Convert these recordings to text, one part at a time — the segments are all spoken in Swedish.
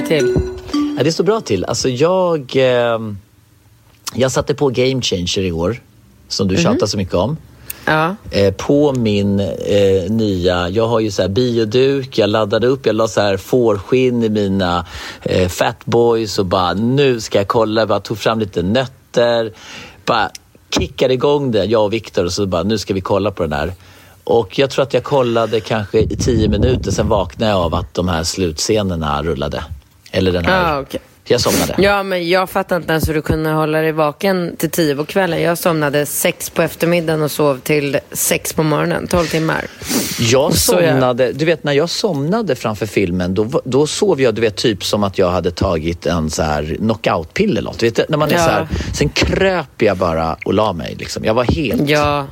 Det till? Ja, det står bra till. Alltså jag, eh, jag satte på Game Changer i år, som du Mhm. tjatar så mycket om. Ja. Eh, på min eh, nya, jag har ju så här bioduk, jag laddade upp, jag la så här fårskinn i mina eh, fatboys och bara nu ska jag kolla, bara tog fram lite nötter, bara kickade igång det, jag och Viktor och så bara nu ska vi kolla på den här. Och jag tror att jag kollade kanske i tio minuter, sen vaknade jag av att de här slutscenerna rullade. Eller den här. Ja, okej. Jag somnade. Ja, men jag fattar inte ens hur du kunde hålla dig vaken till tio på kvällen. Jag somnade sex på eftermiddagen och sov till sex på morgonen. Tolv timmar. Jag somnade, du vet när jag somnade framför filmen då, då sov jag du vet typ som att jag hade tagit en så här knockout-piller eller något. Du vet, när man är Ja. så här, sen kröp jag bara och la mig liksom. Jag var helt... Ja.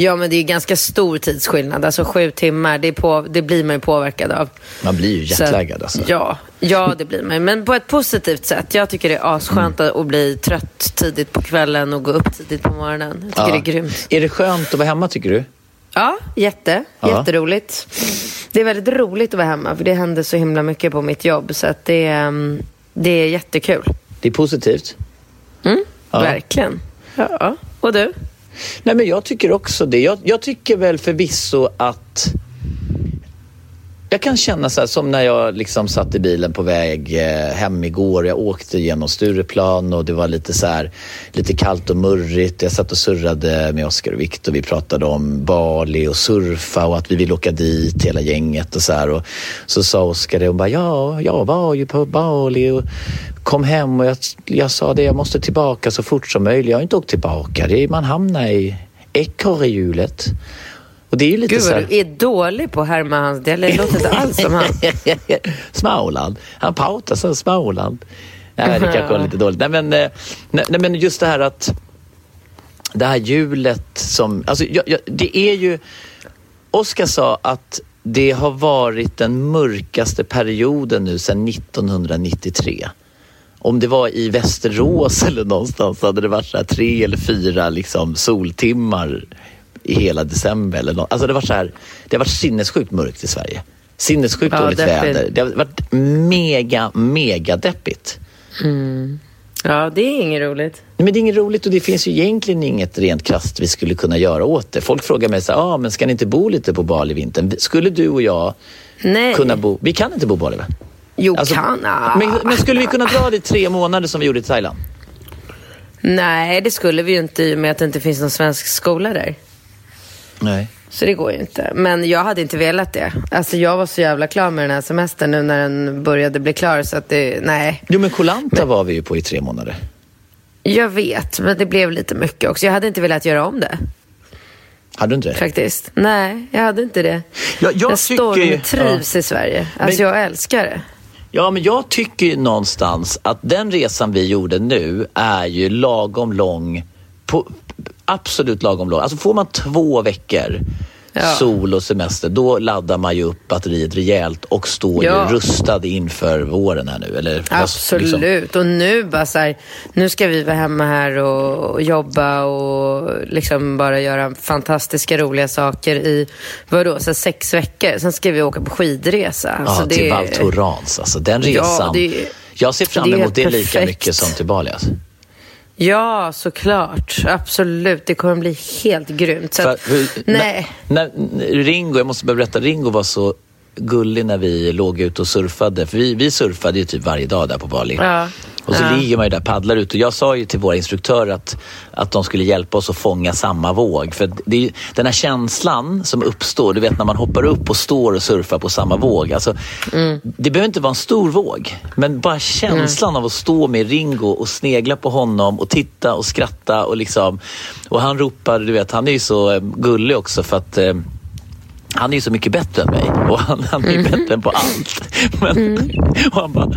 Ja, men det är ganska stor tidsskillnad. Alltså sju timmar, det, på, det blir man ju påverkad av. Man blir ju jetlaggad alltså. Ja, ja, det blir man. Men på ett positivt sätt. Jag tycker det är asskönt Mm. att bli trött tidigt på kvällen och gå upp tidigt på morgonen. Jag tycker Ja. det är grymt. Är det skönt att vara hemma tycker du? Ja, jätte. Ja. Jätteroligt. Det är väldigt roligt att vara hemma för det händer så himla mycket på mitt jobb. Så att det, är, mm, det är jättekul. Det är positivt. Mm, Ja. Verkligen. Ja. Och du? Nej men jag tycker också det. Jag, jag tycker väl förvisso att jag kan känna så här som när jag liksom satt i bilen på väg eh, hem igår. Jag åkte genom Stureplan och det var lite så här, lite kallt och murrigt. Jag satt och surrade med Oskar och Viktor. Vi pratade om Bali och surfa och att vi vill åka dit hela gänget och så här. Och så sa Oskar det och bara ja, jag var ju på Bali och kom hem och jag, jag sa det, jag måste tillbaka så fort som möjligt. Jag har inte åkt tillbaka. Det är, man hamnar i ekorrehjulet. Och det är ju lite Gud så här... du är dålig på att härma hans dialekt. Det låter inte alls som han. Småland. Han pratar så Småland. Nej, det kanske var lite dåligt. Nej, men, eh, nej, nej, men just det här att det här hjulet som... Alltså, jag, jag, det är ju... Oskar sa att det har varit den mörkaste perioden nu sedan 1993. Om det var i Västerås eller någonstans hade det varit så tre eller fyra liksom soltimmar i hela december. Eller något. Alltså det, var så här, det har varit sinnessjukt mörkt i Sverige. Sinnessjukt Ja, dåligt deppigt. väder. Det har varit mega, mega deppigt. Ja, det är inget roligt. Men det är inget roligt och det finns ju egentligen inget rent krasst vi skulle kunna göra åt det. Folk frågar mig så här, ah, men ska ni inte bo lite på Bali vintern? Skulle du och jag Nej. kunna bo? Vi kan inte bo på Bali va? Jo, Alltså, kan. Men, men skulle vi kunna dra det i tre månader som vi gjorde i Thailand? Nej, det skulle vi ju inte i och med att det inte finns någon svensk skola där. Nej. Så det går ju inte. Men jag hade inte velat det. Alltså jag var så jävla klar med den här semestern nu när den började bli klar så att det, nej. Jo men Koh Lanta var vi ju på i tre månader. Jag vet, men det blev lite mycket också. Jag hade inte velat göra om det. Hade du inte det? Faktiskt. Nej, jag hade inte det. Ja, jag jag ju- stormtrivs i Sverige. Alltså Men- jag älskar det. Ja, men jag tycker ju någonstans att den resan vi gjorde nu är ju lagom lång. På, absolut lagom lång. Alltså får man två veckor Ja. sol och semester, då laddar man ju upp batteriet rejält och står Ja. ju rustad inför våren här nu. Eller, Absolut. Liksom. Och nu bara så här, nu ska vi vara hemma här och, och jobba och liksom bara göra fantastiska roliga saker i, vadå, så sex veckor. Sen ska vi åka på skidresa. Ja, Alltså, till Val Thorens. Alltså, den Ja, resan. det är- jag ser fram det emot det lika perfekt. mycket som till Bali. Alltså. Ja, såklart. Absolut. Det kommer bli helt grymt. Så att, För, nej. När, när Ringo, jag måste bara berätta, Ringo var så gullig när vi låg ute och surfade. För vi, vi surfade ju typ varje dag där på Bali. Ja. Och så Ja. ligger man ju där och paddlar ut. Och jag sa ju till våra instruktörer att, att de skulle hjälpa oss att fånga samma våg. För det den här känslan som uppstår, du vet när man hoppar upp och står och surfar på samma våg. Alltså, Mm. Det behöver inte vara en stor våg, men bara känslan av att stå med Ringo och snegla på honom och titta och skratta. Och, liksom, och han ropar, du vet, han är ju så eh, gullig också för att eh, han är ju så mycket bättre än mig och han, han är bättre än på allt. Men, Och han bara,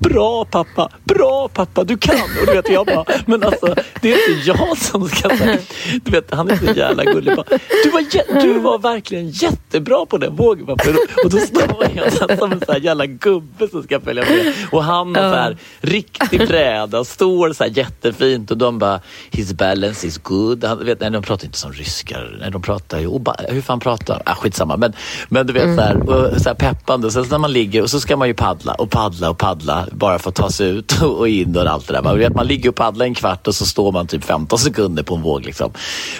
bra pappa, bra pappa, du kan. Och du vet, jag bara, men alltså det är inte jag som ska säga. Du vet, han är så jävla gullig. Bara, du, var, du var verkligen jättebra på den vågen. pappa." Och då står jag där som en här jävla gubbe som ska följa med. Och han har så här riktig bräda, står så här jättefint och de bara, his balance is good. Han, vet, nej, de pratar inte som ryskar. Nej, de pratar ju, och ba- hur fan pratar ah, Skitsamma. Men, men du vet så här, och, så här peppande. Sen så när man ligger och så ska man ju paddla och paddla och paddla bara för att ta sig ut och in och allt det där. Man, vet, man ligger och paddlar en kvart och så står man typ 15 sekunder på en våg. Liksom.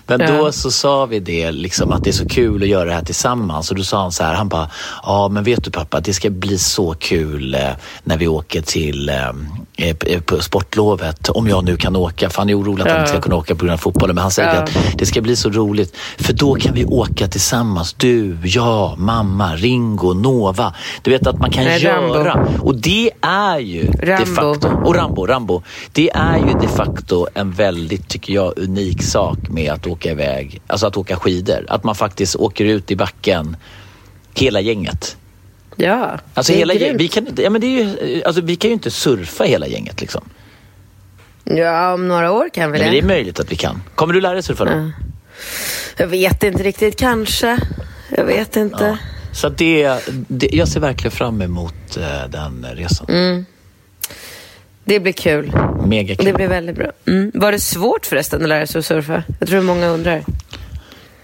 Men Ja. då så sa vi det, liksom, att det är så kul att göra det här tillsammans. Och då sa han så här, han bara, ja men vet du pappa, det ska bli så kul eh, när vi åker till eh, på sportlovet, om jag nu kan åka. För han är orolig att han inte ska kunna åka på grund av fotbollen. Men han säger Ja. att det ska bli så roligt, för då kan vi åka tillsammans. Du, jag, mamma, Ringo, Nova. Du vet att man kan Nej, Rambo. göra. Och det är ju de Rambo. facto, och Rambo, Rambo. Det är ju de facto en väldigt, tycker jag, unik sak med att åka iväg, alltså att åka skidor. Att man faktiskt åker ut i backen, hela gänget. Ja, Alltså det hela, grymt. vi, kan, ja, men det är ju, alltså vi kan ju inte surfa hela gänget liksom. Ja, om några år kan vi Men det är det. möjligt att vi kan. Kommer du lära dig surfa då? Jag vet inte riktigt, kanske. Jag vet inte. Ja. Så det, det, jag ser verkligen fram emot eh, den resan. Mm. Det blir kul. Mega kul. Det blir väldigt bra. Mm. Var det svårt förresten att lära sig att surfa? Jag tror många undrar.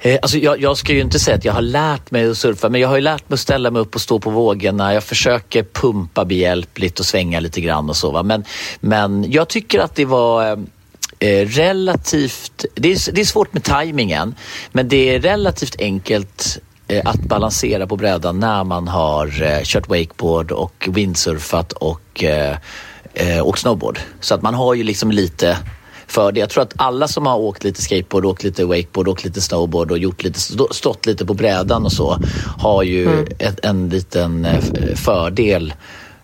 Eh, alltså jag, jag ska ju inte säga att jag har lärt mig att surfa, men jag har ju lärt mig att ställa mig upp och stå på vågorna. Jag försöker pumpa behjälpligt och svänga lite grann och så. Va? Men, men jag tycker att det var eh, eh relativt... Det är, det är svårt med tajmingen, men det är relativt enkelt eh, att balansera på brädan när man har eh, kört wakeboard och windsurfat och, eh, eh och snowboard. Så att man har ju liksom lite för det. Jag tror att alla som har åkt lite skateboard, åkt lite wakeboard, åkt lite snowboard och gjort lite, stå- stått lite på brädan och så har ju ett, en liten eh, f- fördel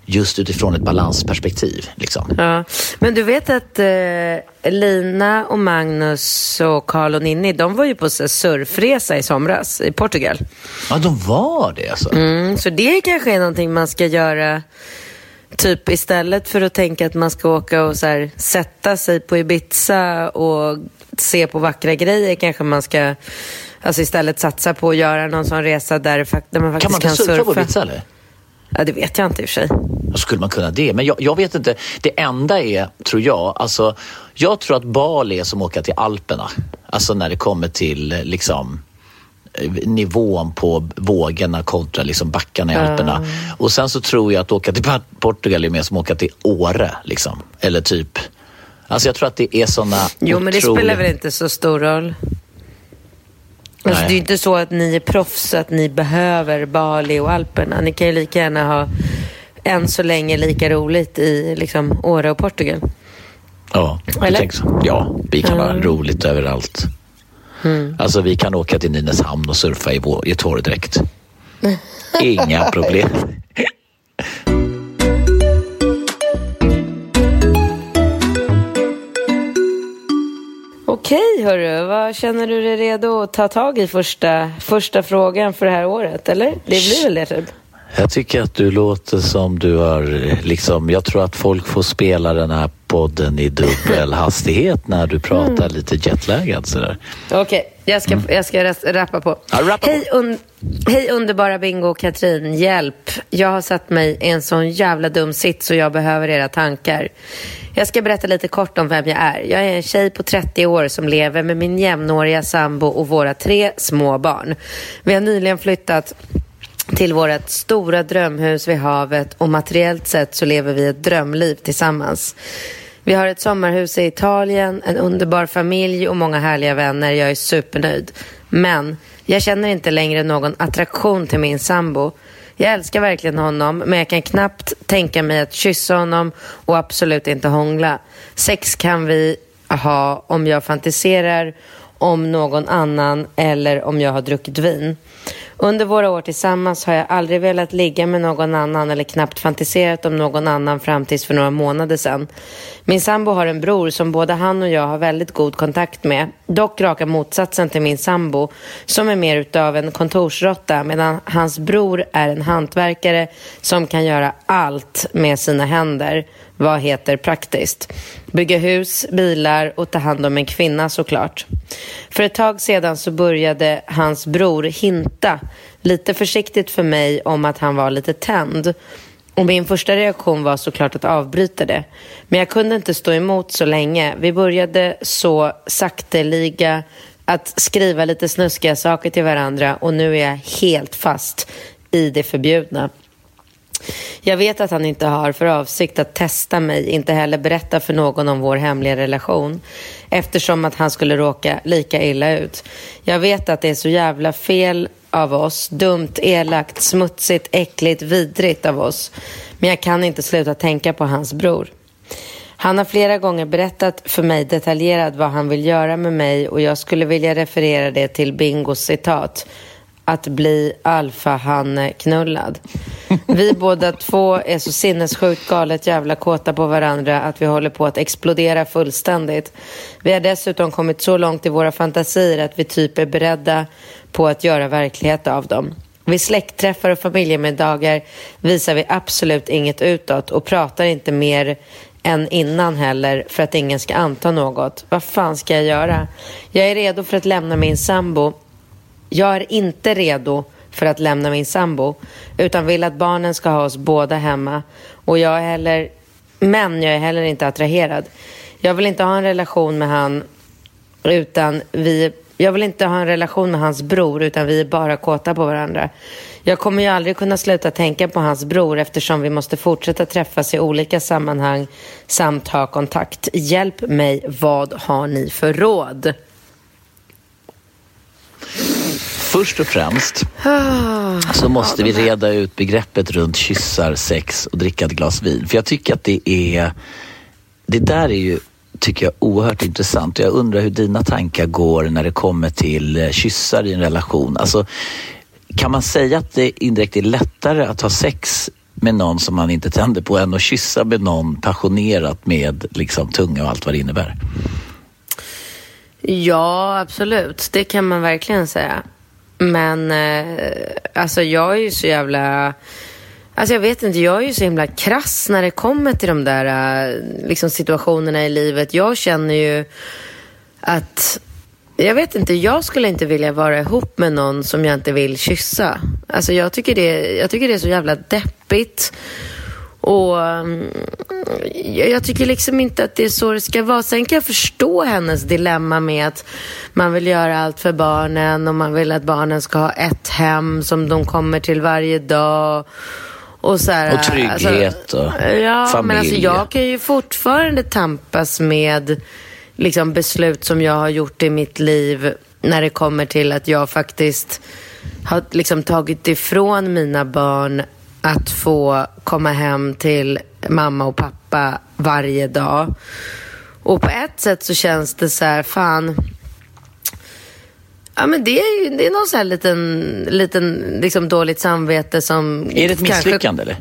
just utifrån ett balansperspektiv. Liksom. Ja. Men du vet att eh, Lina och Magnus och Carl och Ninni, de var ju på så surfresa i somras i Portugal. Ja, de var det alltså. Mm, så det kanske är någonting man ska göra Typ istället för att tänka att man ska åka och så här, sätta sig på Ibiza och se på vackra grejer kanske man ska alltså istället satsa på att göra någon sån resa där, där man Kan faktiskt man kan, inte surfa surfa. på Ibiza eller? Ja, det vet jag inte i och för sig. Skulle man kunna det. Men jag, jag vet inte. Det enda är, tror jag, alltså, jag tror att Bali är som att åka till Alperna. Alltså när det kommer till liksom nivån på vågorna kontra liksom backarna i Alperna. Och sen så tror jag att åka till Port- Portugal är mer som att åka till Åre. Liksom. Eller typ... Alltså jag tror att det är såna Jo, men det spelar väl inte så stor roll. Alltså, det är inte så att ni är proffs, att ni behöver Bali och Alperna. Ni kan ju lika gärna ha än så länge lika roligt i liksom, Åre och Portugal. Ja, jag Eller? tänker så. Ja, vi kan ha roligt överallt. Alltså vi kan åka till Nynäshamn och surfa i, vår, i torrdräkt. Inga problem. Okej, hörru. Vad känner du dig redo att ta tag i första, första frågan för det här året? Eller? Det blir väl det, typ? Jag tycker att du låter som du har liksom, jag tror att folk får spela den här podden i dubbel hastighet när du pratar lite jetlaggad sådär. Okej, jag ska, jag ska rappa på. Ja, rappa på. Hej, un- hej underbara Bingo och Katrin, hjälp. Jag har satt mig i en sån jävla dum sits så jag behöver era tankar. Jag ska berätta lite kort om vem jag är. Jag är en tjej på 30 år som lever med min jämnåriga sambo och våra tre små barn. Vi har nyligen flyttat till vårt stora drömhus vid havet och materiellt sett så lever vi ett drömliv tillsammans. Vi har ett sommarhus i Italien, en underbar familj och många härliga vänner. Jag är supernöjd. Men jag känner inte längre någon attraktion till min sambo. Jag älskar verkligen honom, men jag kan knappt tänka mig att kyssa honom och absolut inte hångla. Sex kan vi ha om jag fantiserar om någon annan eller om jag har druckit vin. Under våra år tillsammans har jag aldrig velat ligga med någon annan eller knappt fantiserat om någon annan fram tills för några månader sedan. Min sambo har en bror som både han och jag har väldigt god kontakt med. Dock raka motsatsen till min sambo som är mer utav en kontorsrotta medan hans bror är en hantverkare som kan göra allt med sina händer. Vad heter praktiskt? Bygga hus, bilar och ta hand om en kvinna såklart. För ett tag sedan så började hans bror hinta lite försiktigt för mig om att han var lite tänd. Och min första reaktion var såklart att avbryta det. Men jag kunde inte stå emot så länge. Vi började så sakteliga att skriva lite snuskiga saker till varandra och nu är jag helt fast i det förbjudna. Jag vet att han inte har för avsikt att testa mig, inte heller berätta för någon om vår hemliga relation eftersom att han skulle råka lika illa ut. Jag vet att det är så jävla fel av oss, dumt, elakt, smutsigt, äckligt, vidrigt av oss. Men jag kan inte sluta tänka på hans bror. Han har flera gånger berättat för mig detaljerat vad han vill göra med mig och jag skulle vilja referera det till Bingos citat att bli alfahanne-knullad. Vi båda två är så sinnessjukt galet jävla kåta på varandra att vi håller på att explodera fullständigt. Vi har dessutom kommit så långt i våra fantasier att vi typ är beredda på att göra verklighet av dem. Vid släktträffar och familjemiddagar visar vi absolut inget utåt och pratar inte mer än innan heller för att ingen ska anta något. Vad fan ska jag göra? Jag är redo för att lämna min sambo jag är inte redo för att lämna min sambo utan vill att barnen ska ha oss båda hemma. Och jag är heller, men jag är heller inte attraherad. Jag vill inte ha en relation med han utan vi jag vill inte ha en relation med hans bror utan vi är bara kåta på varandra. Jag kommer ju aldrig kunna sluta tänka på hans bror eftersom vi måste fortsätta träffas i olika sammanhang samt ha kontakt. Hjälp mig, vad har ni för råd? Först och främst så måste vi reda ut begreppet runt kyssar, sex och dricka ett glas vin. För jag tycker att det är... Det där är ju, tycker jag, oerhört intressant. Jag undrar hur dina tankar går när det kommer till eh, kyssar i en relation. Alltså, kan man säga att det indirekt är lättare att ha sex med någon som man inte tänder på än att kyssa med någon passionerat med liksom, tunga och allt vad det innebär? Ja, absolut. Det kan man verkligen säga. Men eh, alltså jag är ju så jävla... Alltså jag vet inte, jag är ju så himla krass när det kommer till de där eh, liksom situationerna i livet. Jag känner ju att... Jag vet inte, jag skulle inte vilja vara ihop med någon som jag inte vill kyssa. Alltså jag tycker det, jag tycker det är så jävla deppigt. Och mm, jag tycker liksom inte att det är så det ska vara. Sen kan jag förstå hennes dilemma med att man vill göra allt för barnen och man vill att barnen ska ha ett hem som de kommer till varje dag. Och, så här, och trygghet alltså, och ja, familj. Men alltså, jag kan ju fortfarande tampas med liksom, beslut som jag har gjort i mitt liv när det kommer till att jag faktiskt har liksom, tagit ifrån mina barn att få komma hem till mamma och pappa varje dag. Och på ett sätt så känns det så här, fan. Ja men det är ju det är någon så här liten, liten liksom dåligt samvete som... Är det ett misslyckande eller?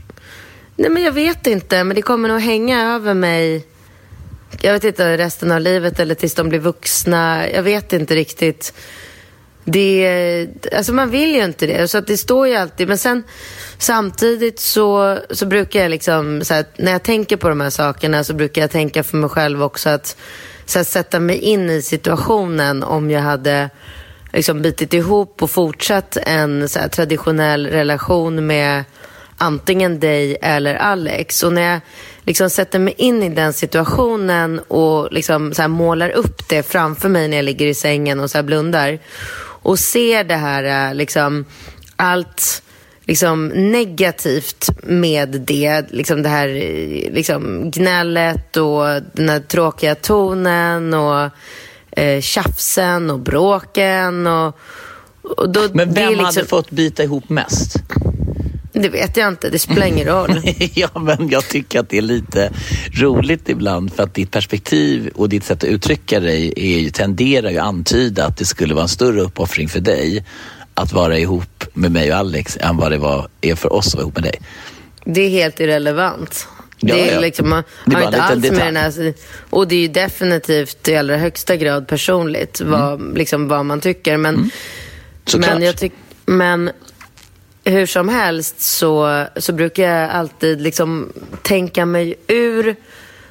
Nej men jag vet inte, men det kommer nog hänga över mig. Jag vet inte, resten av livet eller tills de blir vuxna. Jag vet inte riktigt. Det, alltså man vill ju inte det. Så att det står ju alltid. Men sen samtidigt så, så brukar jag liksom, så här, när jag tänker på de här sakerna så brukar jag tänka för mig själv också att så här, sätta mig in i situationen om jag hade liksom bitit ihop och fortsatt en så här, traditionell relation med antingen dig eller Alex. Och när jag liksom sätter mig in i den situationen och liksom så målar upp det framför mig när jag ligger i sängen och så blundar och ser det här, eh, liksom, allt liksom negativt med det. Liksom det här liksom gnället och den här tråkiga tonen och eh, tjafsen och bråken. Och, och då, Men vem liksom, hade fått bita ihop mest? Det vet jag inte, det spelar ingen roll. ja, men jag tycker att det är lite roligt ibland för att ditt perspektiv och ditt sätt att uttrycka dig är, tenderar ju antyda att det skulle vara en större uppoffring för dig att vara ihop med mig och Alex än vad det var, är för oss att vara ihop med dig. Det är helt irrelevant. Ja, det är ja. liksom, man Det har inte alls med den här, och det är ju definitivt i allra högsta grad personligt vad, liksom, vad man tycker. Men, Mm. Såklart. men, jag tyck, men hur som helst så, så brukar jag alltid liksom tänka mig ur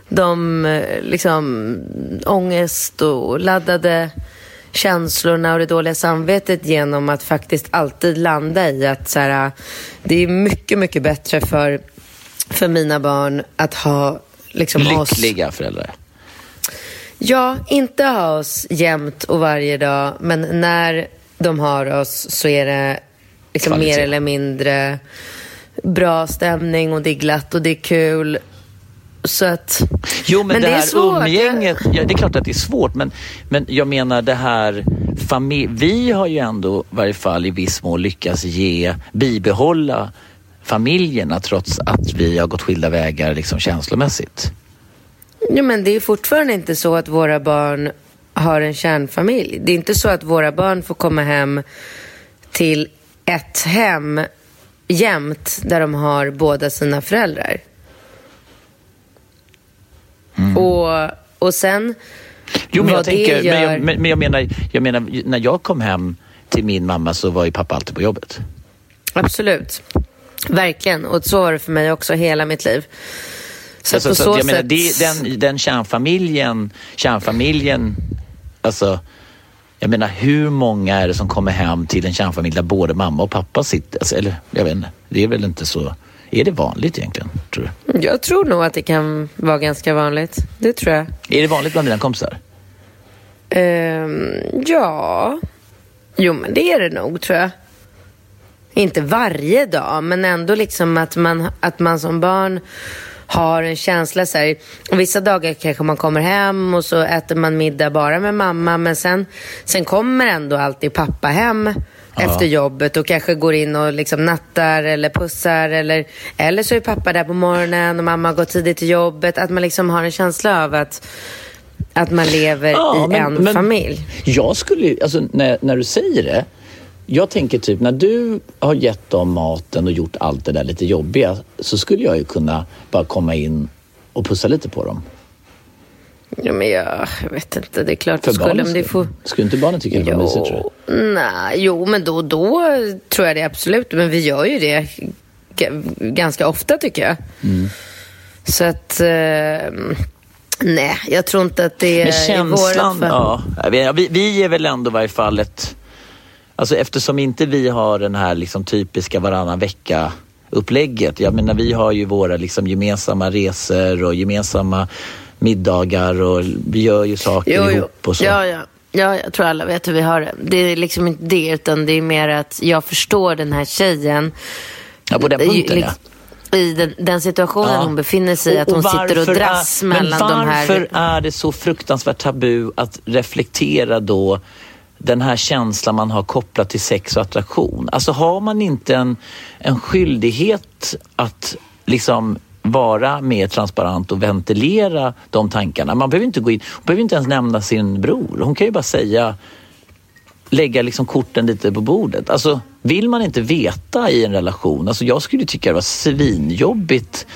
de liksom, ångest och laddade känslorna och det dåliga samvetet genom att faktiskt alltid landa i att så här, det är mycket, mycket bättre för, för mina barn att ha liksom, oss Lyckliga föräldrar. Ja, inte ha oss jämt och varje dag, men när de har oss så är det liksom Kvalitet. mer eller mindre bra stämning och det är glatt och det är kul. Så att... Jo, men, Men det, det är här svårt. umgänget, ja, det är klart att det är svårt, men, men jag menar det här familj... Vi har ju ändå, i varje fall i viss mån, lyckats ge, bibehålla familjerna trots att vi har gått skilda vägar liksom känslomässigt. Ja, men det är fortfarande inte så att våra barn har en kärnfamilj. Det är inte så att våra barn får komma hem till ett hem jämt där de har båda sina föräldrar. Och, och sen Jo, men jag, tänker, men, gör... jag, men, men jag, menar, jag menar, när jag kom hem till min mamma så var ju pappa alltid på jobbet. Absolut. Verkligen. Och så var det för mig också hela mitt liv. Så Alltså, på så så jag menar, sätt... det, den, den kärnfamiljen, kärnfamiljen, alltså jag menar hur många är det som kommer hem till en kärnfamilj där både mamma och pappa sitter? Alltså, eller jag vet inte, det är väl inte så, är det vanligt egentligen? Tror du? Jag tror nog att det kan vara ganska vanligt. Det tror jag. Är det vanligt bland dina kompisar? Ehm, ja. Jo, men det är det nog, tror jag. Inte varje dag, men ändå liksom att man, att man som barn har en känsla så här. Vissa dagar kanske man kommer hem och så äter man middag bara med mamma, men sen, sen kommer ändå alltid pappa hem efter jobbet och kanske går in och liksom nattar eller pussar eller, eller så är pappa där på morgonen och mamma går tidigt till jobbet. Att man liksom har en känsla av att, att man lever Ja, i men- en men- familj. Jag skulle alltså när, när du säger det, jag tänker typ när du har gett dem maten och gjort allt det där lite jobbiga så skulle jag ju kunna bara komma in och pussa lite på dem. Ja, men jag, jag vet inte, det är klart För skulle, men det får... Skulle inte barnen tycka det var mysigt tror du? Nej, jo, men då och då tror jag det absolut. Men vi gör ju det g- ganska ofta tycker jag. Mm. Så att... Eh, nej, jag tror inte att det är Men känslan, vårat fall. ja. Vi, vi är väl ändå i varje fall ett... Alltså eftersom inte vi har den här liksom typiska varannan vecka upplägget. Jag menar vi har ju våra liksom gemensamma resor och gemensamma middagar och vi gör ju saker Jo, ihop och så. Ja, ja. Ja, jag tror alla vet hur vi har det. Det är liksom inte det, utan det är mer att jag förstår den här tjejen. Ja, på den punkten ja. liksom- I den, den situationen Ja. hon befinner sig i, att hon sitter och dras är, mellan men de här... varför är det så fruktansvärt tabu att reflektera då den här känslan man har kopplat till sex och attraktion? Alltså har man inte en, en skyldighet att liksom vara mer transparent och ventilera de tankarna? Man behöver inte gå in, hon behöver inte ens nämna sin bror. Hon kan ju bara säga lägga liksom korten lite på bordet. Alltså, vill man inte veta i en relation, alltså jag skulle tycka det var svinjobbigt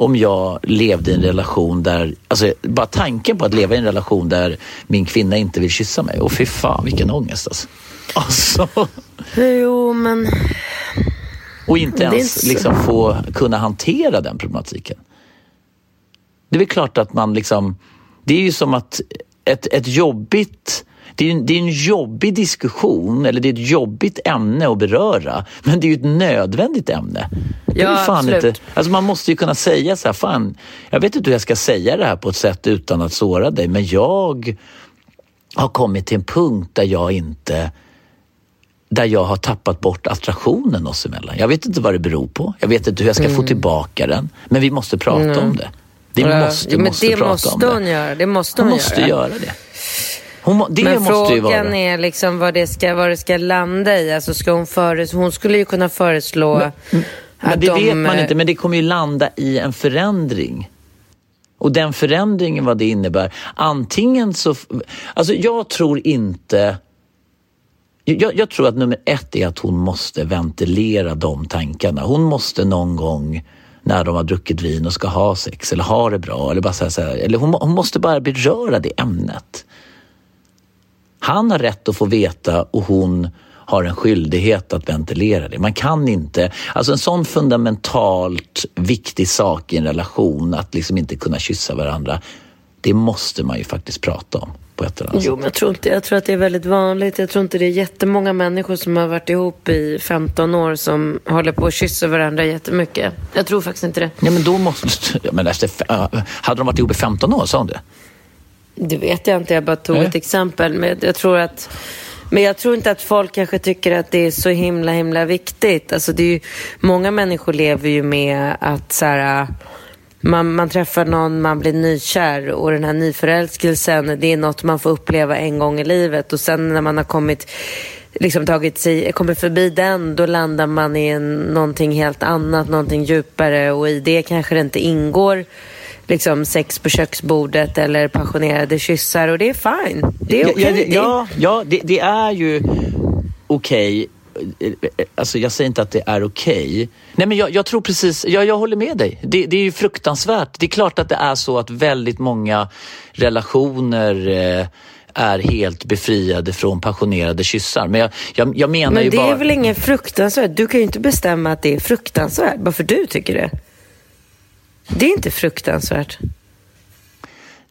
om jag levde i en relation där, alltså bara tanken på att leva i en relation där min kvinna inte vill kyssa mig. Och fy fan vilken ångest alltså. alltså Jo, men... och inte ens liksom få kunna hantera den problematiken. Det är väl klart att man liksom, det är ju som att ett, ett jobbigt det är, en, det är en jobbig diskussion, eller det är ett jobbigt ämne att beröra. Men det är ju ett nödvändigt ämne. Det Ja, absolut. inte, alltså man måste ju kunna säga så här, fan, jag vet inte hur jag ska säga det här på ett sätt utan att såra dig, men jag har kommit till en punkt där jag inte där jag har tappat bort attraktionen oss emellan. Jag vet inte vad det beror på. Jag vet inte hur jag ska få tillbaka den. Men vi måste prata om det. Vi Ja, måste, ja, men måste det prata måste om det. hon göra. Det måste hon, måste göra. göra det. Hon, det Men måste ju vara. frågan är liksom vad det, ska, vad det ska landa i. Alltså ska hon, föres hon skulle ju kunna föreslå Men att det de, vet man eh, inte, men det kommer ju landa i en förändring. Och den förändringen, vad det innebär. Antingen så... Alltså jag tror inte... Jag, jag tror att nummer ett är att hon måste ventilera de tankarna. Hon måste någon gång när de har druckit vin och ska ha sex eller ha det bra. Eller, bara så här, så här, eller hon, hon måste bara beröra det ämnet. Han har rätt att få veta och hon har en skyldighet att ventilera det. Man kan inte, alltså en sån fundamentalt viktig sak i en relation, att liksom inte kunna kyssa varandra, det måste man ju faktiskt prata om på ett eller annat Jo, men jag tror, inte, jag tror att det är väldigt vanligt. Jag tror inte det är jättemånga människor som har varit ihop i 15 år som håller på att kyssa varandra jättemycket. Jag tror faktiskt inte det. Ja, men då måste, men efter, äh, hade de varit ihop i 15 år, sa hon det? Det vet jag inte, jag bara tog Nej. ett exempel. Men jag tror att... Men jag tror inte att folk kanske tycker att det är så himla, himla viktigt. Alltså det är ju, många människor lever ju med att så här, man, man träffar någon, man blir nykär och den här nyförälskelsen, det är något man får uppleva en gång i livet. Och sen när man har kommit, liksom tagit sig, kommit förbi den, då landar man i en, någonting helt annat, någonting djupare och i det kanske det inte ingår liksom sex på köksbordet eller passionerade kyssar och det är fine. Det är okej. ja, Det- ja, ja det, det är ju okej. Alltså jag säger inte att det är okej. Nej men jag, jag tror precis, ja, jag håller med dig. Det, det är ju fruktansvärt. Det är klart att det är så att väldigt många relationer eh, är helt befriade från passionerade kyssar. Men jag, jag, jag menar Men ju det bara... är väl ingen fruktansvärt? Du kan ju inte bestämma att det är fruktansvärt bara för du tycker det. Det är inte fruktansvärt.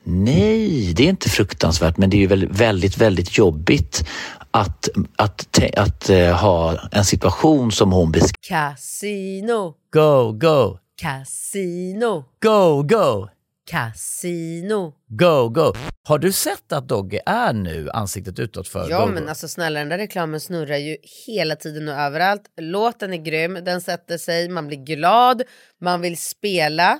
Nej, det är inte fruktansvärt men det är ju väl väldigt, väldigt jobbigt att, att, te- att, eh, ha en situation som hon beskriver. Casino, Go, go, casino, go, go! casino. Go, go! Har du sett att Dogge är nu ansiktet utåt för Ja Go, men Go? alltså snälla den där reklamen snurrar ju hela tiden och överallt. Låten är grym, den sätter sig, man blir glad, man vill spela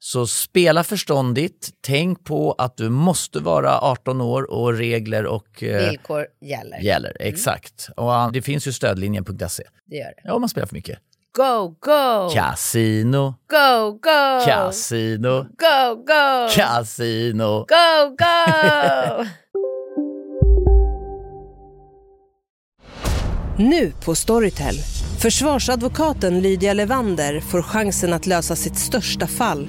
Så spela förståndigt. Tänk på att du måste vara 18 år och regler och eh, Villkor gäller. gäller. Exakt. Och ah, det finns ju stödlinjen.se. Det gör det. Ja, om man spelar för mycket. Go, go! Casino, Go, go! casino, Go, go! casino. Go, go! Nu på Storytel. Försvarsadvokaten Lydia Levander får chansen att lösa sitt största fall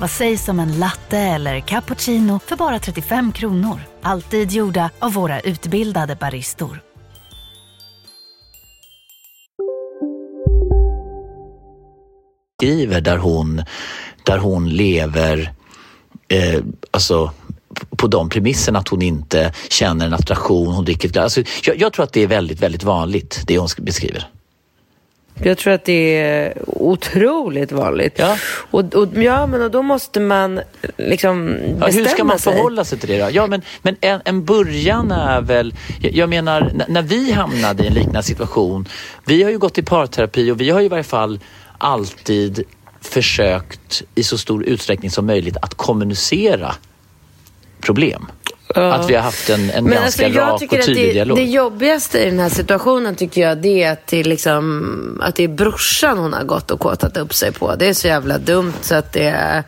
Vad sägs om en latte eller cappuccino för bara 35 kronor? Alltid gjorda av våra utbildade baristor. skriver där hon, där hon lever eh, alltså, på de premisserna att hon inte känner en attraktion, hon dricker ett glas. Alltså, jag, jag tror att det är väldigt, väldigt vanligt det hon beskriver. Jag tror att det är otroligt vanligt. Ja. Och, och, ja, men och då måste man liksom Ja, bestämma hur ska man sig. förhålla sig till det då? Ja, men, men en, en början är väl... Jag, jag menar, när vi hamnade i en liknande situation. Vi har ju gått i parterapi och vi har ju i varje fall alltid försökt i så stor utsträckning som möjligt att kommunicera problem. Att vi har haft en, en ganska alltså, rak och tydlig det, dialog. Det jobbigaste i den här situationen tycker jag det är att det är, liksom, att det är brorsan hon har gått och kåtat upp sig på. Det är så jävla dumt så att det är...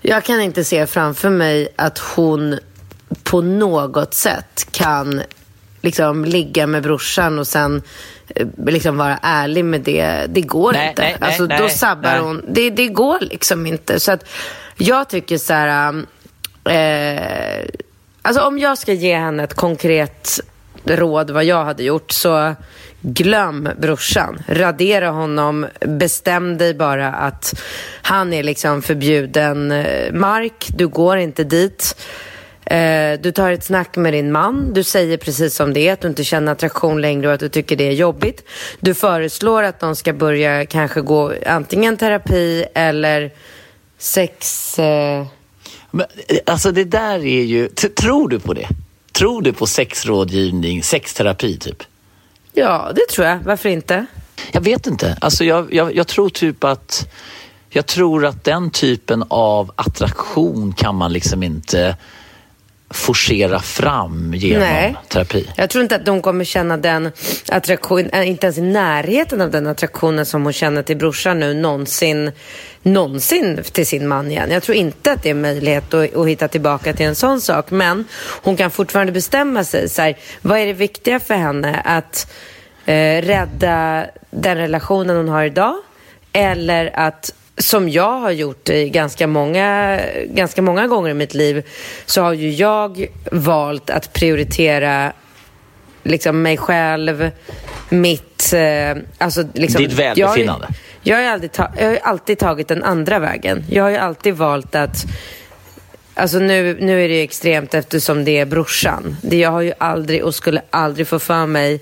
Jag kan inte se framför mig att hon på något sätt kan liksom ligga med brorsan och sen eh, liksom vara ärlig med det. Det går Nej, inte. nej, nej, alltså, nej, då sabbar nej. hon. Det, det går liksom inte. Så att jag tycker så här... Eh, alltså om jag ska ge henne ett konkret råd vad jag hade gjort så glöm brorsan. Radera honom. Bestäm dig bara att han är liksom förbjuden mark. Du går inte dit. Eh, du tar ett snack med din man. Du säger precis som det är, att du inte känner attraktion längre och att du tycker det är jobbigt. Du föreslår att de ska börja kanske gå antingen terapi eller sex... Eh... Men, eh, alltså det där är ju... Tror du på det? Tror du på sexrådgivning, sexterapi typ? Ja, det tror jag. Varför inte? Jag vet inte. Alltså jag, jag, jag tror typ att... Jag tror att den typen av attraktion kan man liksom inte forcera fram genom Nej. terapi. Jag tror inte att de kommer känna den attraktion, äh, inte ens i närheten av den attraktionen som hon känner till brorsan nu någonsin, någonsin till sin man igen. Jag tror inte att det är möjlighet att, att hitta tillbaka till en sån sak. Men hon kan fortfarande bestämma sig. Så här, vad är det viktiga för henne? Att eh, rädda den relationen hon har idag? Eller att som jag har gjort i ganska många, ganska många gånger i mitt liv så har ju jag valt att prioritera liksom mig själv, mitt... Eh, alltså liksom, Ditt välbefinnande. Jag, jag, har aldrig ta, jag har alltid tagit den andra vägen. Jag har ju alltid valt att... Alltså nu, nu är det ju extremt eftersom det är brorsan. Det jag har ju aldrig och skulle aldrig få för mig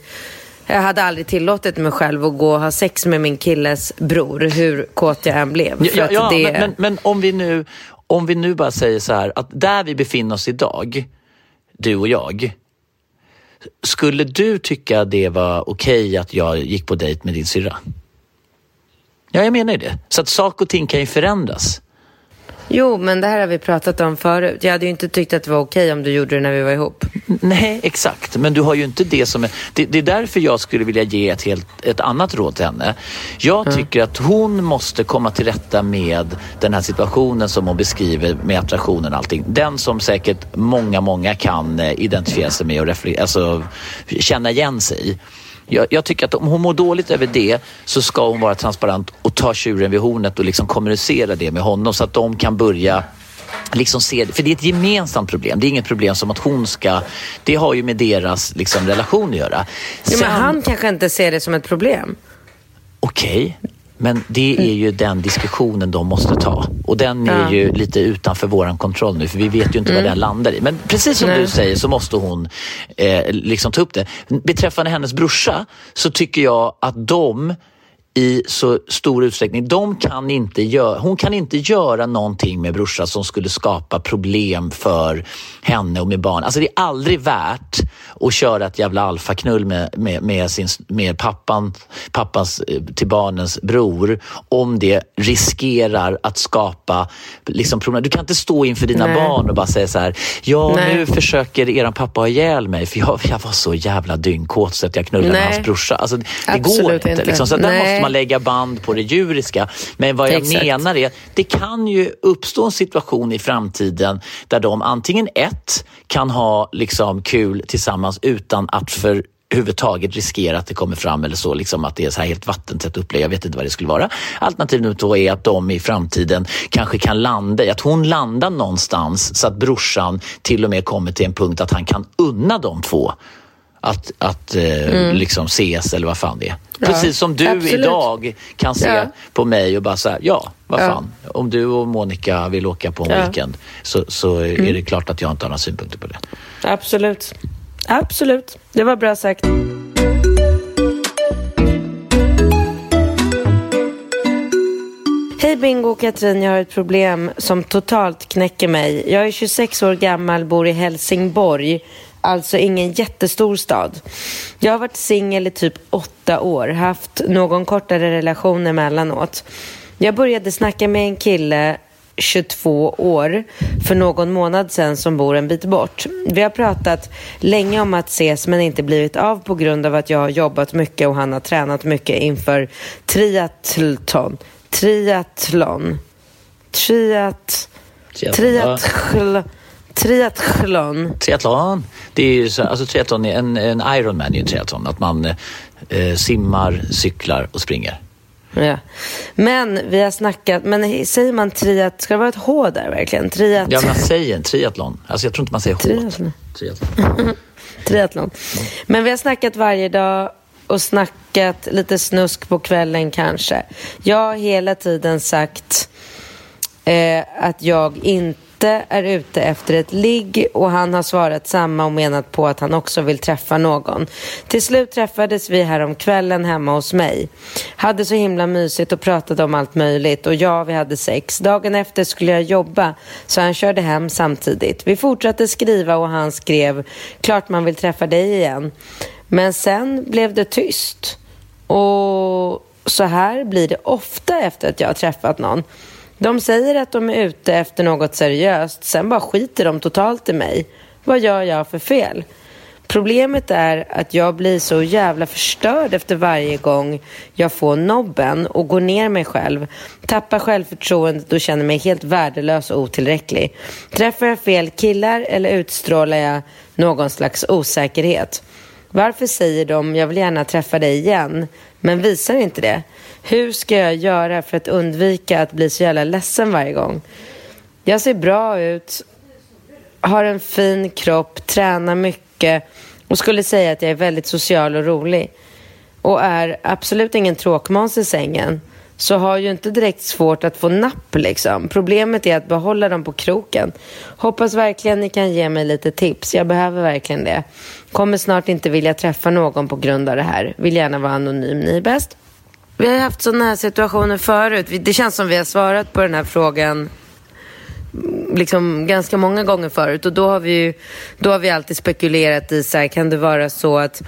jag hade aldrig tillåtit mig själv att gå och ha sex med min killes bror, hur kåt jag än blev. Ja, ja, det... men, men, men om, vi nu, om vi nu bara säger så här att där vi befinner oss idag, du och jag. Skulle du tycka det var okej att jag gick på dejt med din syrra? Ja, jag menar ju det. Så att saker och ting kan ju förändras. Jo, men det här har vi pratat om förut. Jag hade ju inte tyckt att det var okej om du gjorde det när vi var ihop. Nej, exakt. Men du har ju inte det som är... Det, det är därför jag skulle vilja ge ett, helt, ett annat råd till henne. Jag tycker att hon måste komma till rätta med den här situationen som hon beskriver med attraktionen och allting. Den som säkert många, många kan eh, identifiera sig med och alltså, känna igen sig i. Jag, jag tycker att om hon mår dåligt över det så ska hon vara transparent och ta tjuren vid hornet och liksom kommunicera det med honom så att de kan börja liksom se. För det är ett gemensamt problem. Det är inget problem som att hon ska... Det har ju med deras liksom, relation att göra. Sen- men han kanske inte ser det som ett problem. Okej, men det är ju den diskussionen de måste ta. Och den är ju lite utanför våran kontroll nu, för vi vet ju inte vad den landar i. Men precis som Nej. du säger så måste hon eh, liksom ta upp det. Beträffande hennes brorsa så tycker jag att de i så stor utsträckning, de kan inte göra, hon kan inte göra någonting med brorsa som skulle skapa problem för henne och med barn. Alltså det är aldrig värt att köra ett jävla alfaknull med, med, med, sin, med pappan, pappans eh, till barnens bror om det riskerar att skapa liksom, problem. Du kan inte stå inför dina Nej. barn och bara säga så här, ja Nej. nu försöker eran pappa ha ihjäl mig för jag, jag var så jävla dyngkåt så att jag knullade med Nej. hans brorsa. Alltså, det Absolut går inte. inte. Liksom. Så där Nej. måste man lägga band på det djuriska. Men vad jag Exakt. menar är, det kan ju uppstå en situation i framtiden där de antingen ett, kan ha liksom kul tillsammans utan att för överhuvudtaget riskera att det kommer fram eller så, liksom att det är så här helt vattentätt upplägg. Jag vet inte vad det skulle vara. Alternativ nummer två är att de i framtiden kanske kan landa i, att hon landar någonstans så att brorsan till och med kommer till en punkt att han kan unna de två att, att eh, liksom ses eller vad fan det är. Precis som du absolut. idag kan se Ja. på mig och bara säga ja, vad Ja. fan. Om du och Monica vill åka på en Ja. weekend så, så är det klart att jag inte har några synpunkter på det. Absolut. Absolut. Det var bra sagt. Hej Bingo och Katrin, jag har ett problem som totalt knäcker mig. Jag är 26 år gammal, bor i Helsingborg, alltså ingen jättestor stad. Jag har varit singel i typ åtta år, haft någon kortare relation emellanåt. Jag började snacka med en kille 22 år, för någon månad sedan som bor en bit bort. Vi har pratat länge om att ses men inte blivit av på grund av att jag har jobbat mycket och han har tränat mycket inför triathlon. Triathlon. Triat... Triathlon. Triathlon. Triathlon. Det är ju så, alltså triathlon är en, en Ironman är ju triathlon. Att man eh, simmar, cyklar och springer. Ja. Men vi har snackat, men säger man triat, ska det vara ett H där verkligen? Triat... Ja, man säger en triathlon. Alltså jag tror inte man säger H. Triathlon. Triathlon. triathlon. Men vi har snackat varje dag och snackat lite snusk på kvällen kanske. Jag har hela tiden sagt eh, att jag inte inte är ute efter ett ligg och han har svarat samma och menat på att han också vill träffa någon. Till slut träffades vi här om kvällen hemma hos mig. Hade så himla mysigt och pratade om allt möjligt och ja, vi hade sex. Dagen efter skulle jag jobba så han körde hem samtidigt. Vi fortsatte skriva och han skrev klart man vill träffa dig igen. Men sen blev det tyst. Och så här blir det ofta efter att jag har träffat någon. De säger att de är ute efter något seriöst, sen bara skiter de totalt i mig. Vad gör jag för fel? Problemet är att jag blir så jävla förstörd efter varje gång jag får nobben och går ner mig själv. Tappar självförtroendet och känner mig helt värdelös och otillräcklig. Träffar jag fel killar eller utstrålar jag någon slags osäkerhet? Varför säger de jag vill gärna träffa dig igen, men visar inte det? Hur ska jag göra för att undvika att bli så jävla ledsen varje gång? Jag ser bra ut, har en fin kropp, tränar mycket och skulle säga att jag är väldigt social och rolig. Och är absolut ingen tråkmåns i sängen. Så har ju inte direkt svårt att få napp liksom. Problemet är att behålla dem på kroken. Hoppas verkligen ni kan ge mig lite tips. Jag behöver verkligen det. Kommer snart inte vilja träffa någon på grund av det här. Vill gärna vara anonym. Ni är bäst. Vi har haft sådana här situationer förut. Det känns som vi har svarat på den här frågan mm, liksom ganska många gånger förut. Och då har vi, ju, då har vi alltid spekulerat i så här, kan det vara så att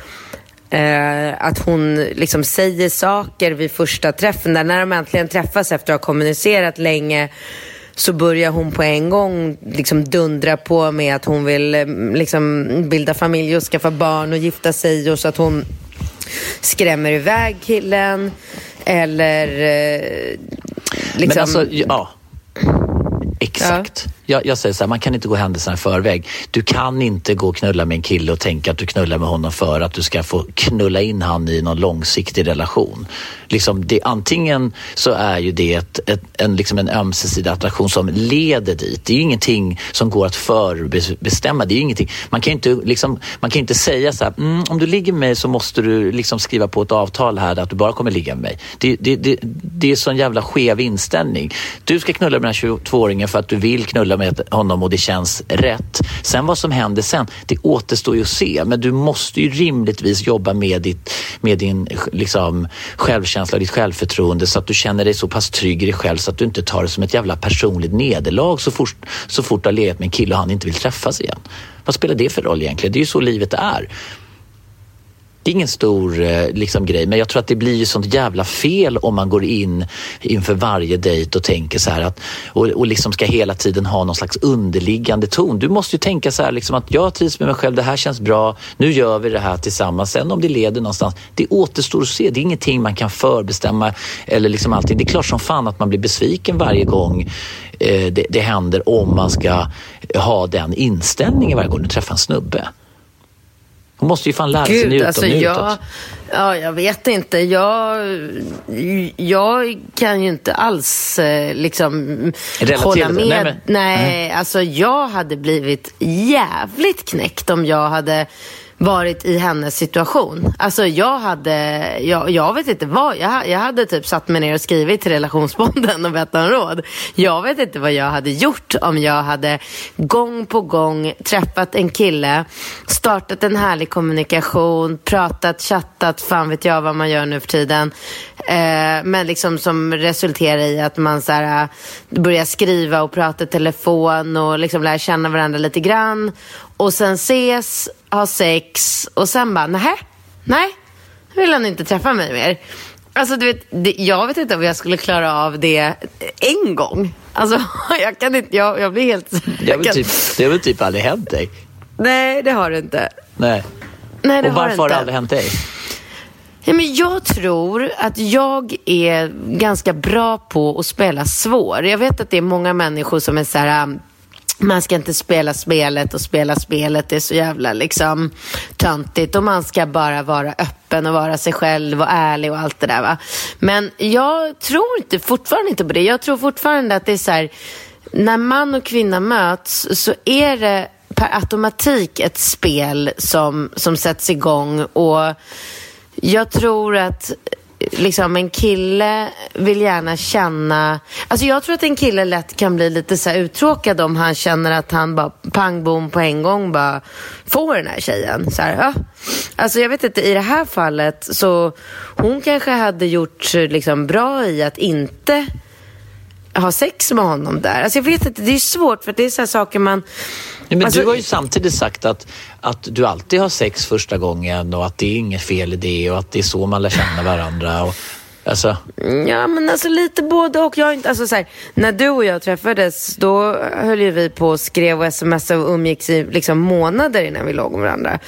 Eh, att hon liksom säger saker vid första träffen. Där när de äntligen träffas efter att ha kommunicerat länge så börjar hon på en gång liksom dundra på med att hon vill eh, liksom bilda familj och skaffa barn och gifta sig och så att hon skrämmer iväg killen eller eh, liksom... Men alltså, ja. Exakt. Ja. Jag, jag, säger så här, man kan inte gå händelserna i förväg. Du kan inte gå och knulla med en kille och tänka att du knullar med honom för att du ska få knulla in han i någon långsiktig relation. Liksom det, antingen så är ju det ett, ett, en, liksom en ömsesidig attraktion som leder dit. Det är ju ingenting som går att förbestämma. Det är ingenting. Man kan ju inte, liksom, man kan inte säga så här, mm, om du ligger med mig så måste du liksom skriva på ett avtal här att du bara kommer ligga med mig. Det, det, det, det är sån jävla skev inställning. Du ska knulla med den här 22-åringen för att du vill knulla med honom och det känns rätt. Sen vad som händer sen, det återstår ju att se. Men du måste ju rimligtvis jobba med, ditt, med din liksom, självkänsla och ditt självförtroende så att du känner dig så pass trygg i dig själv så att du inte tar det som ett jävla personligt nederlag så fort, så fort du har legat med en kille och han inte vill träffas igen. Vad spelar det för roll egentligen? Det är ju så livet är. Det är ingen stor eh, liksom, grej, men jag tror att det blir ju sånt jävla fel om man går in inför varje dejt och tänker så här att och, och liksom ska hela tiden ha någon slags underliggande ton. Du måste ju tänka så här liksom att jag trivs med mig själv, det här känns bra, nu gör vi det här tillsammans. Sen om det leder någonstans, det återstår att se. Det är ingenting man kan förbestämma eller liksom allting. Det är klart som fan att man blir besviken varje gång eh, det, det händer om man ska ha den inställningen varje gång du träffar en snubbe. Hon måste ju fan lära sig njuta alltså, jag, Ja, jag vet inte. Jag, jag kan ju inte alls eh, liksom hålla med. Nej, men, nej, nej, alltså jag hade blivit jävligt knäckt om jag hade varit i hennes situation. Alltså jag hade, jag, jag vet inte vad, jag, jag hade typ satt mig ner och skrivit till relationsbonden och bett om råd. Jag vet inte vad jag hade gjort om jag hade gång på gång träffat en kille, startat en härlig kommunikation, pratat, chattat, fan vet jag vad man gör nu för tiden. Eh, men liksom som resulterar i att man så här, börjar skriva och prata i telefon och liksom lär känna varandra lite grann. Och sen ses, ha sex och sen bara, nej, nej, vill han inte träffa mig mer. Alltså, du vet, det, jag vet inte om jag skulle klara av det en gång. Alltså, jag kan inte, jag, jag blir helt... Det har, väl kan, typ, det har väl typ aldrig hänt dig? nej, det har det inte. Nej. Nej, det Och har varför det har inte. det aldrig hänt dig? Ja, men jag tror att jag är ganska bra på att spela svår. Jag vet att det är många människor som är så här... Ah, man ska inte spela spelet och spela spelet det är så jävla liksom töntigt och man ska bara vara öppen och vara sig själv och ärlig och allt det där va. Men jag tror inte, fortfarande inte på det. Jag tror fortfarande att det är så här, när man och kvinna möts så är det per automatik ett spel som, som sätts igång och jag tror att liksom en kille vill gärna känna... Alltså jag tror att en kille lätt kan bli lite så här uttråkad om han känner att han bara pang bom på en gång bara får den här tjejen. Så här, ja. Alltså jag vet inte, i det här fallet så hon kanske hade gjort liksom bra i att inte ha sex med honom där. Alltså jag vet inte, det är svårt för det är så här saker man... Nej, men Alltså- du har ju samtidigt sagt att, att du alltid har sex första gången och att det är inget fel i det och att det är så man lär känna varandra. Och, alltså, Ja, men alltså lite både och. Jag inte, alltså så här, när du och jag träffades, då höll ju vi på och skrev och smsade och umgicks i liksom månader innan vi låg med varandra.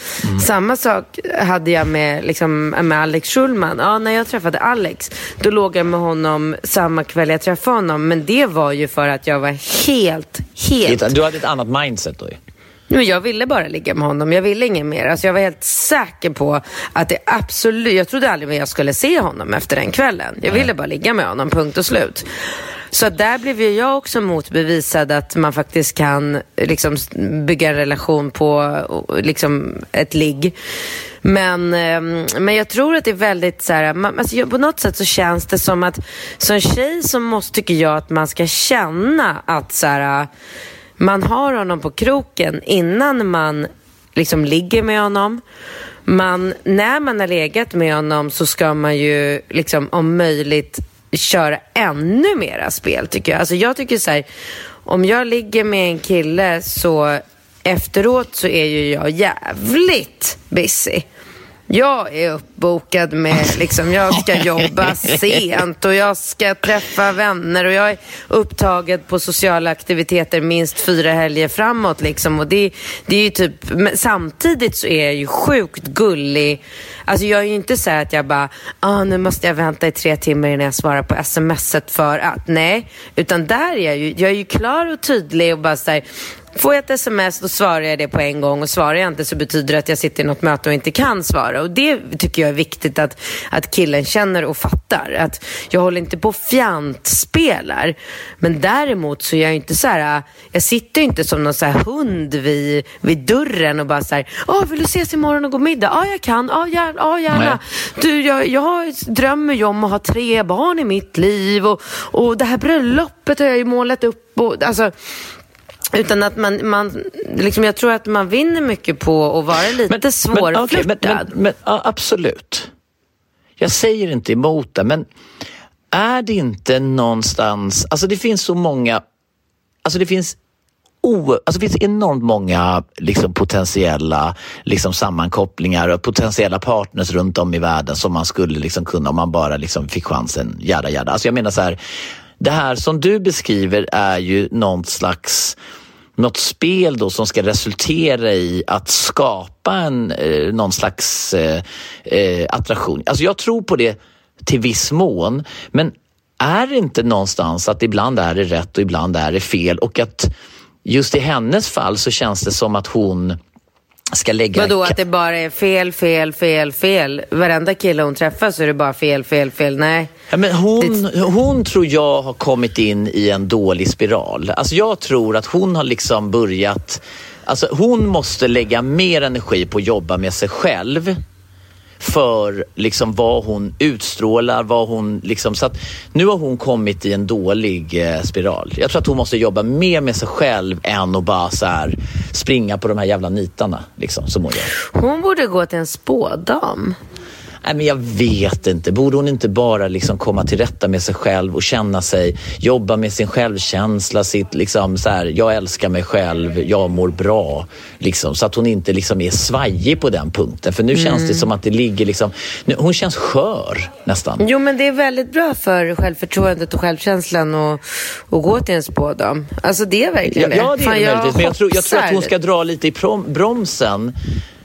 Samma sak hade jag med, liksom, med Alex Schulman. Ja, när jag träffade Alex, då låg jag med honom samma kväll jag träffade honom. Men det var ju för att jag var helt, helt du hade ett annat mindset då ju. Men jag ville bara ligga med honom. Jag ville inget mer. Alltså jag var helt säker på att det absolut... Jag trodde aldrig jag skulle se honom efter den kvällen. Jag ville bara ligga med honom, punkt och slut. Så att där blev ju jag också motbevisad att man faktiskt kan liksom bygga en relation på liksom ett ligg. Men, ehm, men jag tror att det är väldigt så här, man, alltså på något sätt så känns det som att som tjej så måste, tycker jag att man ska känna att så här, man har honom på kroken innan man liksom ligger med honom. Man, när man har legat med honom så ska man ju liksom om möjligt köra ännu mera spel tycker jag. Alltså jag tycker så här, om jag ligger med en kille så efteråt så är ju jag jävligt busy. Jag är uppbokad med, liksom, jag ska jobba sent och jag ska träffa vänner och jag är upptagen på sociala aktiviteter minst fyra helger framåt. Liksom. Och det, det är typ, samtidigt så är jag ju sjukt gullig. Alltså jag är ju inte så här att jag bara, ah, nu måste jag vänta i tre timmar innan jag svarar på smset för att, nej. Utan där är jag ju, jag är ju klar och tydlig och bara så här, Får jag ett sms då svarar jag det på en gång och svarar jag inte så betyder det att jag sitter i något möte och inte kan svara. Och det tycker jag är viktigt att, att killen känner och fattar. Att jag håller inte på och fjantspelar. Men däremot så är jag inte så här, jag sitter inte som någon så här hund vid, vid dörren och bara så här, Åh, vill du ses imorgon och gå middag? Ja, jag kan. Ja, gärna. Ja, gärna. Du, jag, jag drömmer ju om att ha tre barn i mitt liv och, och det här bröllopet har jag ju målat upp. Och, alltså, utan att man, man liksom, jag tror att man vinner mycket på att vara lite okej, svårflörtad. men, men, men, ja, absolut. Jag säger inte emot det, men är det inte någonstans... Alltså det finns så många... Alltså det finns o, alltså det finns enormt många liksom, potentiella liksom, sammankopplingar och potentiella partners runt om i världen som man skulle liksom, kunna om man bara liksom, fick chansen. Jada, jada. Alltså jag menar så här, det här som du beskriver är ju någon slags något spel då som ska resultera i att skapa en, eh, någon slags eh, eh, attraktion. Alltså jag tror på det till viss mån, men är det inte någonstans att ibland är det rätt och ibland är det fel och att just i hennes fall så känns det som att hon ska lägga... Vadå, att det bara är fel, fel, fel, fel? Varenda kille hon träffar så är det bara fel, fel, fel. Nej. Ja, men hon, hon tror jag har kommit in i en dålig spiral. Alltså jag tror att hon har liksom börjat... Alltså hon måste lägga mer energi på att jobba med sig själv för liksom vad hon utstrålar, vad hon liksom... Så att nu har hon kommit i en dålig eh, spiral. Jag tror att hon måste jobba mer med sig själv än att bara så här springa på de här jävla nitarna liksom, som hon gör. Hon borde gå till en spådam. Nej, men jag vet inte. Borde hon inte bara liksom komma till rätta med sig själv och känna sig, jobba med sin självkänsla, sitt liksom så här, jag älskar mig själv, jag mår bra. Liksom, så att hon inte liksom är svajig på den punkten. För nu mm. känns det som att det ligger liksom, nu, hon känns skör nästan. Jo, men det är väldigt bra för självförtroendet och självkänslan att gå till en spådam. Alltså det är verkligen ja, det. Ja, det är Fan, det möjligtvis. Men jag tror, jag tror att hon ska dra lite i bromsen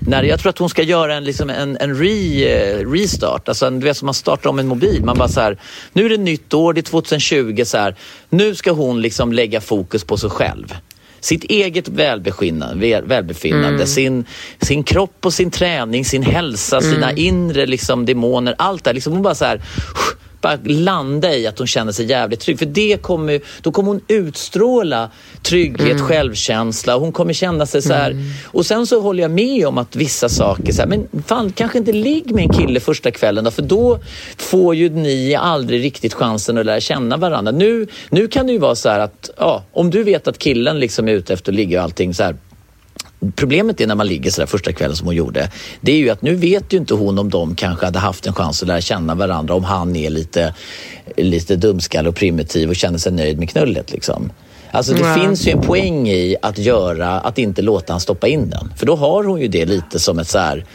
när, jag tror att hon ska göra en, liksom en, en re, eh, restart. Alltså en, du vet som man startar om en mobil. Man bara så här, nu är det nytt år, det är 2020. Så här, nu ska hon liksom lägga fokus på sig själv. Sitt eget välbefinnande, välbefinnande mm. sin, sin kropp och sin träning, sin hälsa, mm. sina inre liksom, demoner. Allt det liksom, Hon bara så här, bara landa i att hon känner sig jävligt trygg. För det kommer, då kommer hon utstråla trygghet, mm. självkänsla och hon kommer känna sig så här. Mm. Och sen så håller jag med om att vissa saker, så här, men fan kanske inte ligg med en kille första kvällen då, för då får ju ni aldrig riktigt chansen att lära känna varandra. Nu, nu kan det ju vara så här att ja, om du vet att killen liksom är ute efter att ligga och allting så här Problemet är när man ligger sådär första kvällen som hon gjorde. Det är ju att nu vet ju inte hon om de kanske hade haft en chans att lära känna varandra om han är lite, lite dumskall och primitiv och känner sig nöjd med knullet. Liksom. Alltså det ja. finns ju en poäng i att göra, att inte låta han stoppa in den. För då har hon ju det lite som ett så här,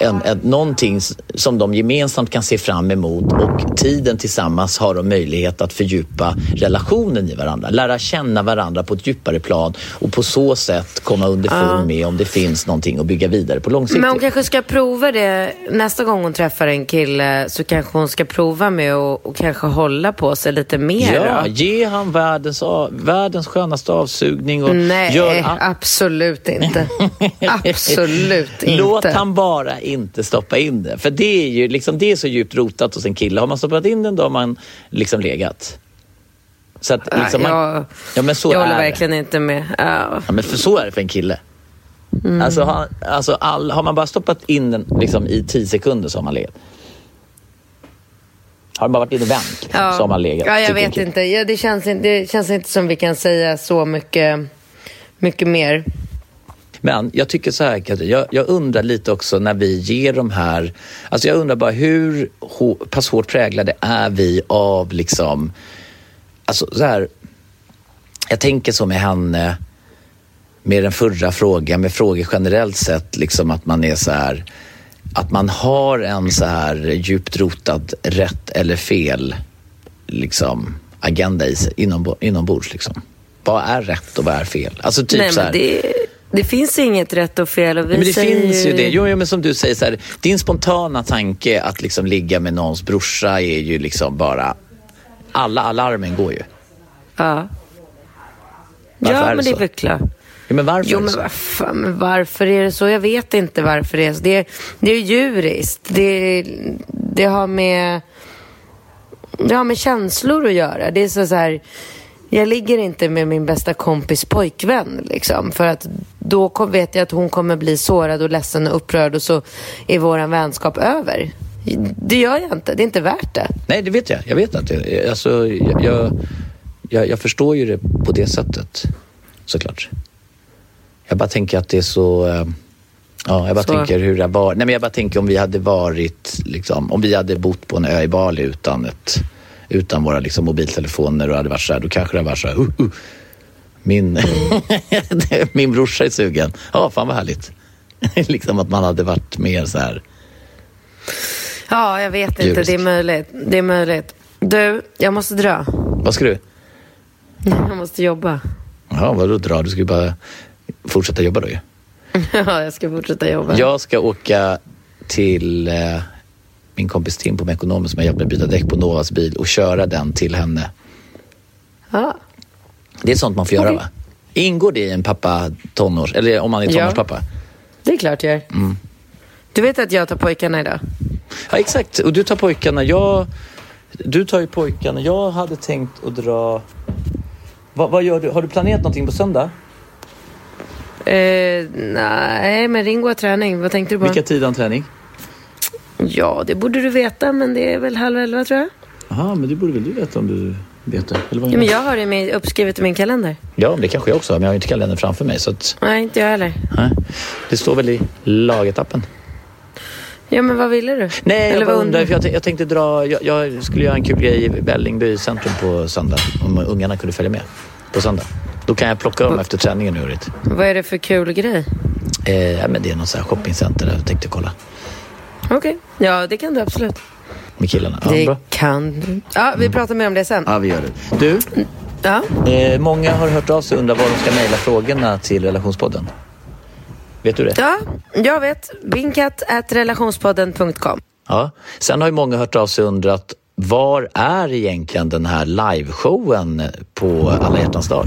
en, en, någonting som de gemensamt kan se fram emot och tiden tillsammans har de möjlighet att fördjupa relationen i varandra. Lära känna varandra på ett djupare plan och på så sätt komma underfund med om det finns någonting att bygga vidare på lång sikt. Men hon kanske ska prova det nästa gång hon träffar en kille så kanske hon ska prova med att och kanske hålla på sig lite mer. Ja, ge han världens, världens skönaste avsugning. Och Nej, gör absolut inte. absolut inte. Låt han bara inte stoppa in det. För det är ju liksom, det är så djupt rotat hos en kille. Har man stoppat in den då har man liksom legat. Så att, liksom, man, jag, ja, men så jag håller verkligen det. inte med. Ja. ja. men för så är det för en kille. Mm. Alltså, har, alltså all, har man bara stoppat in den liksom, i tio sekunder så har man legat. Har man bara varit inne och vänt liksom, ja. så har man legat. Ja, jag vet inte. Ja, det, känns, det känns inte som vi kan säga så mycket, mycket mer. Men jag tycker så här, Katrin, jag, jag, undrar lite också när vi ger de här... Alltså jag undrar bara hur pass hårt präglade är vi av liksom... Alltså så här, jag tänker så med henne, med den förra frågan, med frågor generellt sett, liksom att man är så här... Att man har en så här djupt rotad rätt eller fel liksom, agenda i sig, inom, inombords. Liksom. Vad är rätt och vad är fel? Alltså typ Nej, så här, det, det finns inget rätt och fel. Och vi men det finns ju det. Jo, jo, men som du säger, så här, din spontana tanke att liksom ligga med någons brorsa är ju liksom bara... Alla alarmen går ju. Ja. Varför ja, det men så? det är väl klart. Ja, men varför jo, men varför, men varför är det så? Jag vet inte varför det är så. Det är, det är djuriskt. Det, det, har med, det har med känslor att göra. Det är så, så här jag ligger inte med min bästa kompis pojkvän liksom. För att då vet jag att hon kommer bli sårad och ledsen och upprörd och så är våran vänskap över. Det gör jag inte. Det är inte värt det. Nej, det vet jag. Jag vet att det, alltså, jag, jag, jag, jag förstår ju det på det sättet såklart. Jag bara tänker att det är så... Eh, ja, jag bara så. tänker hur det var. Nej, men jag bara tänker om vi hade varit, liksom, om vi hade bott på en ö i Bali utan ett utan våra liksom, mobiltelefoner och hade varit så här, då kanske det hade varit så här, uh, uh. Min, min brorsa är sugen. Ja, fan vad härligt. liksom att man hade varit mer så här. Ja, jag vet inte. Djurisk. Det är möjligt. Det är möjligt. Du, jag måste dra. Vad ska du? Jag måste jobba. Ja, vadå dra? Du ska ju bara fortsätta jobba då ju. ja, jag ska fortsätta jobba. Jag ska åka till eh, min kompis Tim på Mekonomen som har hjälpt mig byta däck på Novas bil och köra den till henne. Ja. Det är sånt man får okay. göra va? Ingår det i en pappa tonårs, eller om man är tonårspappa? Ja, det är klart det gör. Mm. Du vet att jag tar pojkarna idag? Ja, exakt. Och du tar pojkarna. Jag, du tar ju pojkarna. Jag hade tänkt att dra... Vad, vad gör du? Har du planerat någonting på söndag? Eh, nej, men Ringo har träning. Vad tänkte du på? Vilka tid har han träning? Ja, det borde du veta, men det är väl halv elva tror jag. Jaha, men det borde väl du veta om du vet det? Eller vad ja, men jag har det med, uppskrivet i min kalender. Ja, det kanske jag också har, men jag har inte kalendern framför mig. Så att... Nej, inte jag heller. Nej. Det står väl i lagetappen? Ja, men vad ville du? Nej, jag Eller bara vad undrar, för jag, jag tänkte dra... Jag, jag skulle göra en kul grej i Vällingby centrum på söndag. Om ungarna kunde följa med på söndag. Då kan jag plocka dem efter träningen nu. Vad är det för kul grej? Eh, ja, men det är något så här shoppingcenter där jag tänkte kolla Okej, ja det kan du absolut. med killarna. Ja, det bra. kan du. Ja, vi pratar mer om det sen. Ja, vi gör det. Du, Ja. eh, många har hört av sig och undrar var de ska mejla frågorna till relationspodden. Vet du det? Ja, jag vet. Binkat.relationspodden.com. Ja. Sen har ju många hört av sig och undrat var är egentligen den här liveshowen på alla hjärtans dag?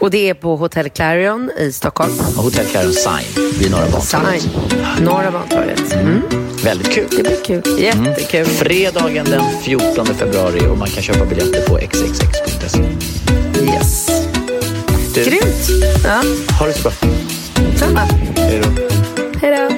Och det är på Hotel Clarion i Stockholm. Hotell Clarion Sign vid Norra Bantorget. Sign. Norra Bantorget. Mm. Väldigt kul. Det blir kul. Jättekul. Fredagen den 14 februari och man kan köpa biljetter på xxx.se. Yes. Du, Grymt. Ja, ha det så bra. samma. Hej då. Hej då.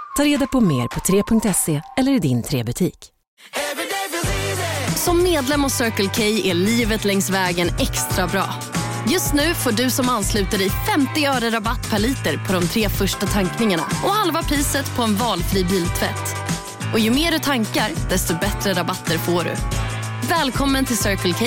Ta reda på mer på 3.se eller i din 3-butik. Som medlem hos Circle K är livet längs vägen extra bra. Just nu får du som ansluter dig 50 öre rabatt per liter på de tre första tankningarna och halva priset på en valfri biltvätt. Och ju mer du tankar, desto bättre rabatter får du. Välkommen till Circle K.